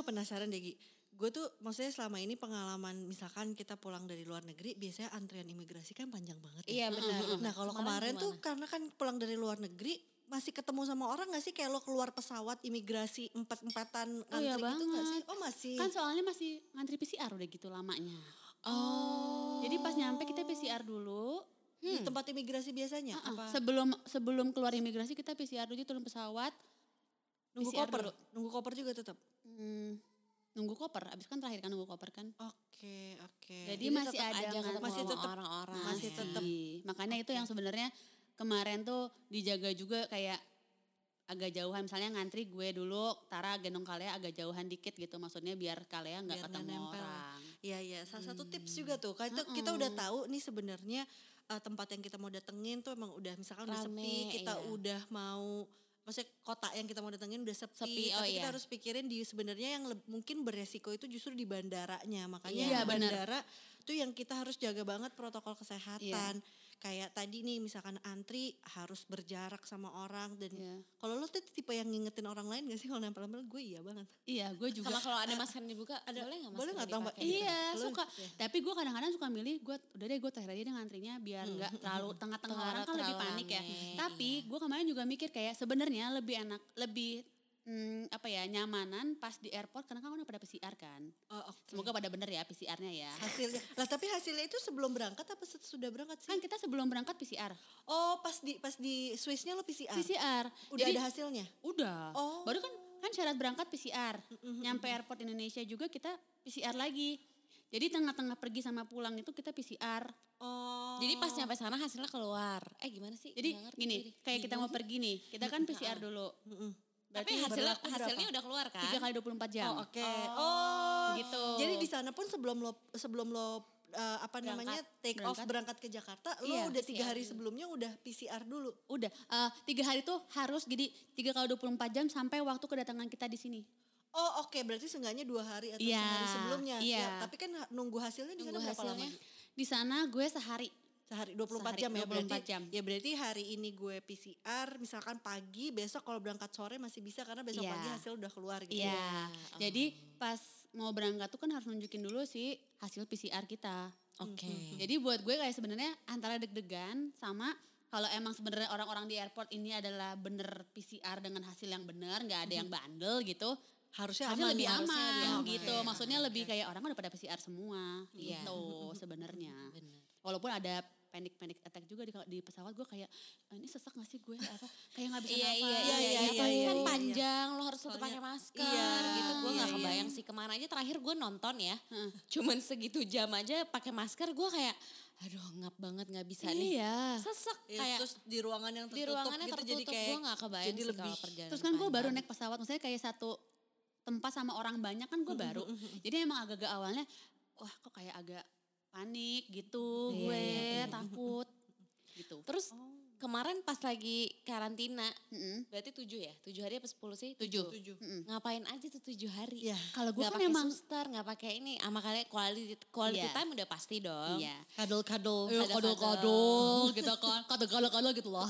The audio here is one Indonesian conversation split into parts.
juga penasaran deh Gi. Gue tuh maksudnya selama ini pengalaman misalkan kita pulang dari luar negeri biasanya antrian imigrasi kan panjang banget. ya. Iya benar. Nah kalau kemarin tuh karena kan pulang dari luar negeri masih ketemu sama orang gak sih kayak lo keluar pesawat imigrasi empat-empatan Oh iya gitu gak sih? Oh masih. Kan soalnya masih ngantri PCR udah gitu lamanya. Oh. Jadi pas nyampe kita PCR dulu. Di tempat imigrasi biasanya Ah, apa? Sebelum sebelum keluar imigrasi kita PCR dulu turun pesawat. Nunggu PCR koper, dulu. nunggu koper juga tetap. Hmm, nunggu koper. Abis kan terakhir kan nunggu koper kan. Oke, oke. Jadi, Jadi masih ada aja ketemu masih tetap- orang-orang. masih tetap. Makanya itu yang sebenarnya kemarin tuh dijaga juga kayak agak jauhan misalnya ngantri gue dulu Tara gendong Kalea agak jauhan dikit gitu maksudnya biar Kalea nggak ketemu nempel. orang. Iya iya, salah satu tips juga tuh. Kan itu kita udah tahu nih sebenarnya eh, tempat yang kita mau datengin tuh emang udah misalkan udah Rame, sepi, kita iya. udah mau maksudnya kota yang kita mau datengin udah sepi, Sepi, oh tapi kita iya. harus pikirin di sebenarnya yang mungkin beresiko itu justru di bandaranya. Makanya Iya, bandara tuh yang kita harus jaga banget protokol kesehatan. Kayak tadi nih misalkan antri harus berjarak sama orang dan Iya. kalau lo tuh tipe yang ngingetin orang lain gak sih kalau nempel-nempel gue iya banget. Iya gue juga. Sama kalau ada masker dibuka, Ada- boleh nggak boleh masker nggak tambah- dipakai? Iya Lu- suka. Tapi gue kadang-kadang suka milih gue udah deh gue terakhir aja deh ngantrinya biar nggak terlalu tengah-tengah orang kan lebih panik ya. rame, Tapi gue kemarin juga mikir kayak sebenarnya lebih enak lebih hmm, apa ya nyamanan pas di airport karena kan udah pada PCR kan. Oh, oke. Semoga pada bener ya PCR-nya ya. hasilnya. Lah tapi hasilnya itu sebelum berangkat apa sudah berangkat sih? Kan kita sebelum berangkat PCR. Oh, pas di pas di Swissnya lo PCR. PCR. Udah Jadi- ada hasilnya. Udah. Oh. Baru kan kan syarat berangkat PCR. Nyampe airport Indonesia juga kita PCR lagi. Jadi tengah-tengah pergi sama pulang itu kita PCR. Oh. Jadi pas nyampe sana hasilnya keluar. Eh gimana sih? Jadi gini, kayak kita mau pergi nih, kita kan PCR dulu. Tapi hasilnya hasilnya udah keluar kan? Tiga kali 24 jam. Oh, oke. Oh. Gitu. Jadi di sana pun sebelum lo sebelum lo eh, apa namanya take off Berangkat. berangkat ke Jakarta, lo Iya, udah tiga hari sebelumnya udah PCR dulu. Udah, eh, tiga hari tuh harus jadi tiga kali 24 jam sampai waktu kedatangan kita di sini. Oh oke, berarti seenggaknya dua hari atau Iya, sehari sebelumnya. iya. Ya, tapi kan nunggu hasilnya di sana Nunggu berapa lama? hasilnya. Gi? Di sana gue sehari. Sehari 24 Sehari, jam ya 24 berarti. jam. Ya berarti hari ini gue PCR misalkan pagi, besok kalau berangkat sore masih bisa karena besok Iya. pagi hasil udah keluar gitu. Iya. Jadi pas mau berangkat tuh kan harus nunjukin dulu sih hasil PCR kita. Oke. Jadi buat gue kayak sebenarnya antara deg-degan sama kalau emang sebenarnya orang-orang di airport ini adalah bener PCR dengan hasil yang benar, nggak ada yang bandel gitu. Harusnya Harusnya aman lebih ya, aman harusnya lebih aman. gitu. Oke, Maksudnya lebih kayak orang udah pada PCR semua Iya. gitu sebenarnya. Bener. Walaupun ada panic-panic attack juga di, di pesawat gue kayak "Ah, ini sesak gak sih gue apa kayak nggak bisa Iya nafas. iya iya, Iya, iya, iya, iya, kan iya. panjang lo harus tetap pakai masker Iya, gitu. Gue iya, nggak iya. kebayang sih ke mana aja terakhir gue nonton ya. Cuman segitu jam aja pakai masker gue kayak aduh ngap banget nggak bisa nih. Iya. Sesek Ya, kayak terus di ruangan yang di tertutup ruangannya gitu tertutup jadi kayak gue nggak kebayang jadi sih lebih kalau perjalanan. Terus kan gue baru naik pesawat, maksudnya kayak satu tempat sama orang banyak kan gue baru. Jadi emang agak-agak awalnya, wah kok kayak agak panik gitu, Iya, gue iya, iya. takut gitu. Terus kemarin pas lagi karantina, Mm-mm. berarti tujuh ya? Tujuh hari apa sepuluh sih? Tujuh. Tujuh. Ngapain aja tuh tujuh hari? Iya. Kalau gue Nggak kan pakai emang, suster, nggak pakai ini. Sama kalian quality, quality Iya. time udah pasti dong. iya. Kadol-kadol. Ayo Kadal-kadal. kadal-kadal gitu kan, kadal-kadal gitu loh.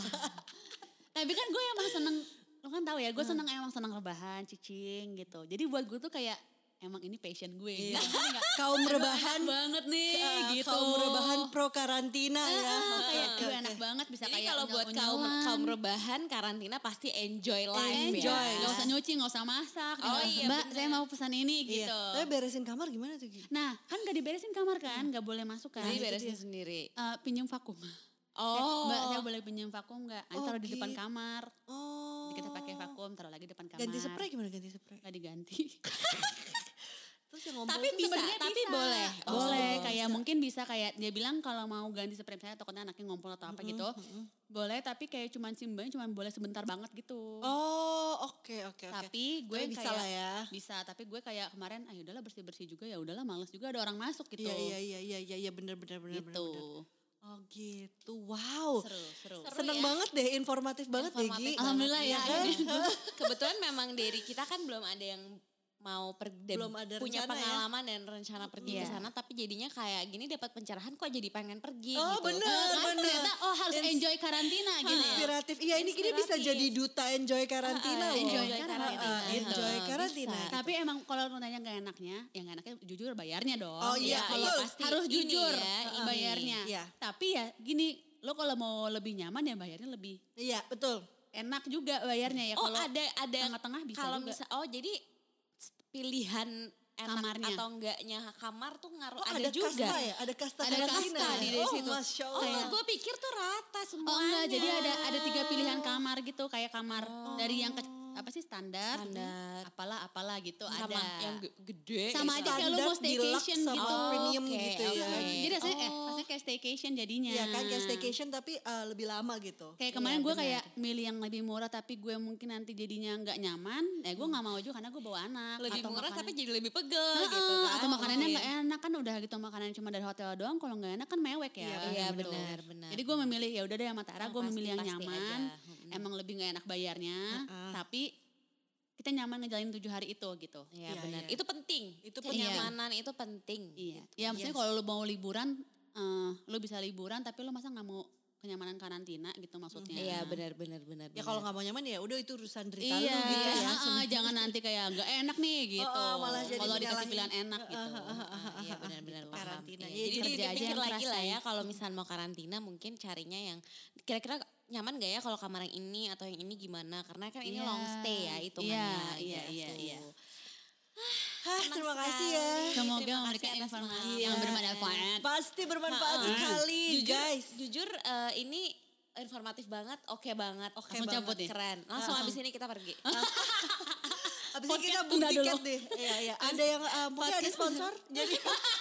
Tapi kan gue emang seneng, lo kan tahu ya, gue seneng emang seneng rebahan, cicing gitu. Jadi buat gue tuh kayak emang ini passion gue. Iya. Nggak? Kaum rebahan banget nih eh, gitu. Kaum rebahan pro karantina ya. Ah, kayak Oke, gue oke. enak banget bisa Jadi kayak kalau buat kaum unyel-unyelan. kaum rebahan karantina pasti enjoy life Enjoy. ya. Gak usah nyuci, gak usah masak. Oh iya, Mbak, bener. saya mau pesan ini Iya. gitu. Tapi beresin kamar gimana tuh? Nah, kan gak diberesin kamar kan, gak boleh masuk kan. Jadi Itu beresin sendiri. Eh, pinjem vakum. Oh. Mbak, saya boleh pinjem vakum gak? Nanti Oh, taruh di depan gitu. kamar. Oh. Jadi kita pakai vakum, taruh lagi depan kamar. Ganti spray gimana ganti spray? Gak diganti. Yang ngompol Tapi bisa, tapi bisa. boleh. Oh, boleh, bisa. kayak mungkin bisa kayak dia bilang kalau mau ganti spray misalnya takutnya anaknya ngompol atau apa gitu. Boleh, tapi kayak cuman simbang cuman boleh sebentar banget gitu. Oh, oke oke oke. Tapi gue Tapi bisa kayak lah ya. Bisa, tapi gue kayak kemarin ah udahlah bersih-bersih juga ya udahlah males juga ada orang masuk gitu. Iya iya iya iya iya iya bener bener bener Gitu. bener. bener. Oh gitu, wow. Seru, seru. Seru Seneng ya. banget deh, informatif banget deh Informatif Gi. banget. Alhamdulillah ya. Iya kan? Kebetulan memang dari kita kan belum ada yang mau pergi dan Belum ada punya rencana ya? pengalaman dan rencana pergi ke Iya. sana tapi jadinya kayak gini dapat pencerahan kok jadi pengen pergi Oh, gitu. bener. Kan bener. ternyata oh harus Ins- enjoy karantina gitu ya. Inspiratif. Iya ini ini bisa jadi duta enjoy karantina Ah, loh. enjoy karantina. ah, Enjoy Bisa. karantina. Tapi emang kalau lu nanya gak enaknya, yang gak enaknya jujur bayarnya dong. Oh iya, Iya, betul. iya, pasti. harus Ini jujur ya, ini. bayarnya. Iya. Tapi ya gini, lo kalau mau lebih nyaman ya bayarnya lebih Iya betul. enak juga bayarnya ya. oh kalau ada ada tengah-tengah bisa kalau juga. misal oh jadi pilihan enak Kamarnya. atau enggaknya kamar tuh ngaruh Oh, ada, ada, juga. kasta ya? Ada kasta Ada kasta ya? di oh, situ. Masya Oh, Allah. gue pikir tuh rata semuanya. Oh enggak, jadi ada ada tiga pilihan kamar gitu, kayak kamar dari yang ke, apa sih standar, Standar. apalah apalah gitu sama ada. yang ge- gede. Sama gitu. aja kayak lu mau staycation sama gitu. premium Oke, gitu ya. oke. Jadi rasanya eh Oh. rasanya kayak staycation jadinya. Iya kan kayak staycation tapi eh, lebih lama gitu. Kayak kemarin Iya, gue kayak milih yang lebih murah tapi gue mungkin nanti jadinya nggak nyaman. Eh gue nggak mau juga karena gue bawa anak. lebih atau murah makanan- tapi jadi lebih pegel Heeh, gitu kan. Atau makanannya nggak enak kan udah gitu makanan cuma dari hotel doang. Kalau nggak enak kan mewek ya. Iya, gitu. benar, benar. Jadi gue memilih ya udah deh sama Tara gue memilih yang nyaman. aja. Mm-mm. Emang lebih nggak enak bayarnya. Heeh. Tapi kita nyaman ngejalanin tujuh hari itu gitu. Iya Iya, benar. iya. Itu penting. Itu Kenyamanan itu penting. Iya. gitu. Ya maksudnya Yes. kalau lu mau liburan, eh lu bisa liburan tapi lu masa nggak mau kenyamanan karantina gitu maksudnya. Iya benar benar benar. Ya kalau nggak mau nyaman ya udah itu urusan derita Iya, lu gitu ya. sebenarnya. jangan nanti kayak nggak enak nih gitu. Oh, oh, malah jadi Kalau dikasih pilihan enak gitu. Iya benar-benar Gitu, paham. karantina. Iya, Iya, Jadi kerja aja dipikir yang lagi lah ya kalau misal mau karantina mungkin carinya yang kira-kira nyaman gak ya kalau kamar yang ini atau yang ini gimana? Karena kan ini Iya. long stay ya itu Iya, kan. iya, iya, iya. Hah, terima kasih ya. Semoga Terima memberikan informasi pengalaman. yang bermanfaat. Pasti bermanfaat sekali Jujur, guys. jujur eh, ini informatif banget, oke banget, oke Langsung banget, cabut keren. Langsung abis ini kita pergi. Abis ini kita book tunda tiket deh. Iya, iya. Ada yang uh, mungkin ada sponsor. Jadi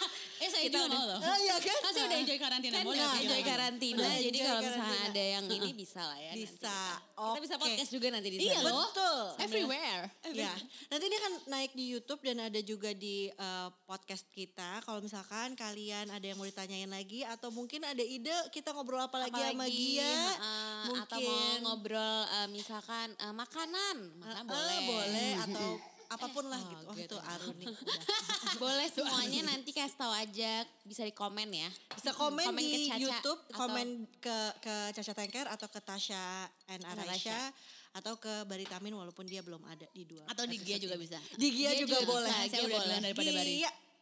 saya Kita juga udah- mau loh. Ah, iya kan? Kan saya udah enjoy karantina. kan nah, sih, enjoy karantina, Udah jadi kalau misalnya ada yang ini bisa lah ya. nanti Bisa. Kita, kita bisa podcast juga nanti di sana. Iya loh. Betul. Everywhere. Ya, nanti ini akan naik di YouTube dan ada juga di uh, podcast kita. Kalau misalkan kalian ada yang mau ditanyain lagi atau mungkin ada ide kita ngobrol apa lagi sama Gia, mungkin atau mau ngobrol eh, misalkan eh, makanan, makanan boleh. boleh atau apa pun lah Oh, gitu. Oh, gitu. itu udah. boleh semuanya nanti kasih tahu aja bisa di komen ya. Bisa komen, Komen di ke Caca YouTube, atau- komen ke ke Caca Tanker atau ke Tasya and Atau Araisha atau ke Baritamin walaupun dia belum ada di dua. Atau di Gia juga bisa. Di Gia, Gia juga, juga boleh. bisa, Saya Gia udah bilang daripada Bari.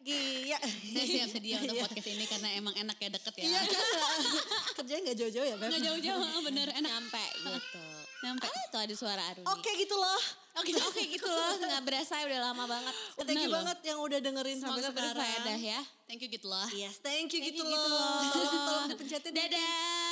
Gia, Gia. Saya siap sedia untuk Iya. podcast ini karena emang enak ya deket ya. Iya kan? Kerjanya nggak jauh-jauh ya, Beb? Nggak jauh-jauh, bener enak. Nyampe gitu. Nyampe. Ah, tuh ada suara Aruni. Oke gitu loh. Oke, Oke gitu loh, nggak berasa udah lama banget. Thank you loh. banget yang udah dengerin sampai Semoga sekarang. berfaedah ya. Thank you gitu lah. Yes, thank you Thank gitu you gitu loh. loh. Tolong, tolong dipencetin. Dadah.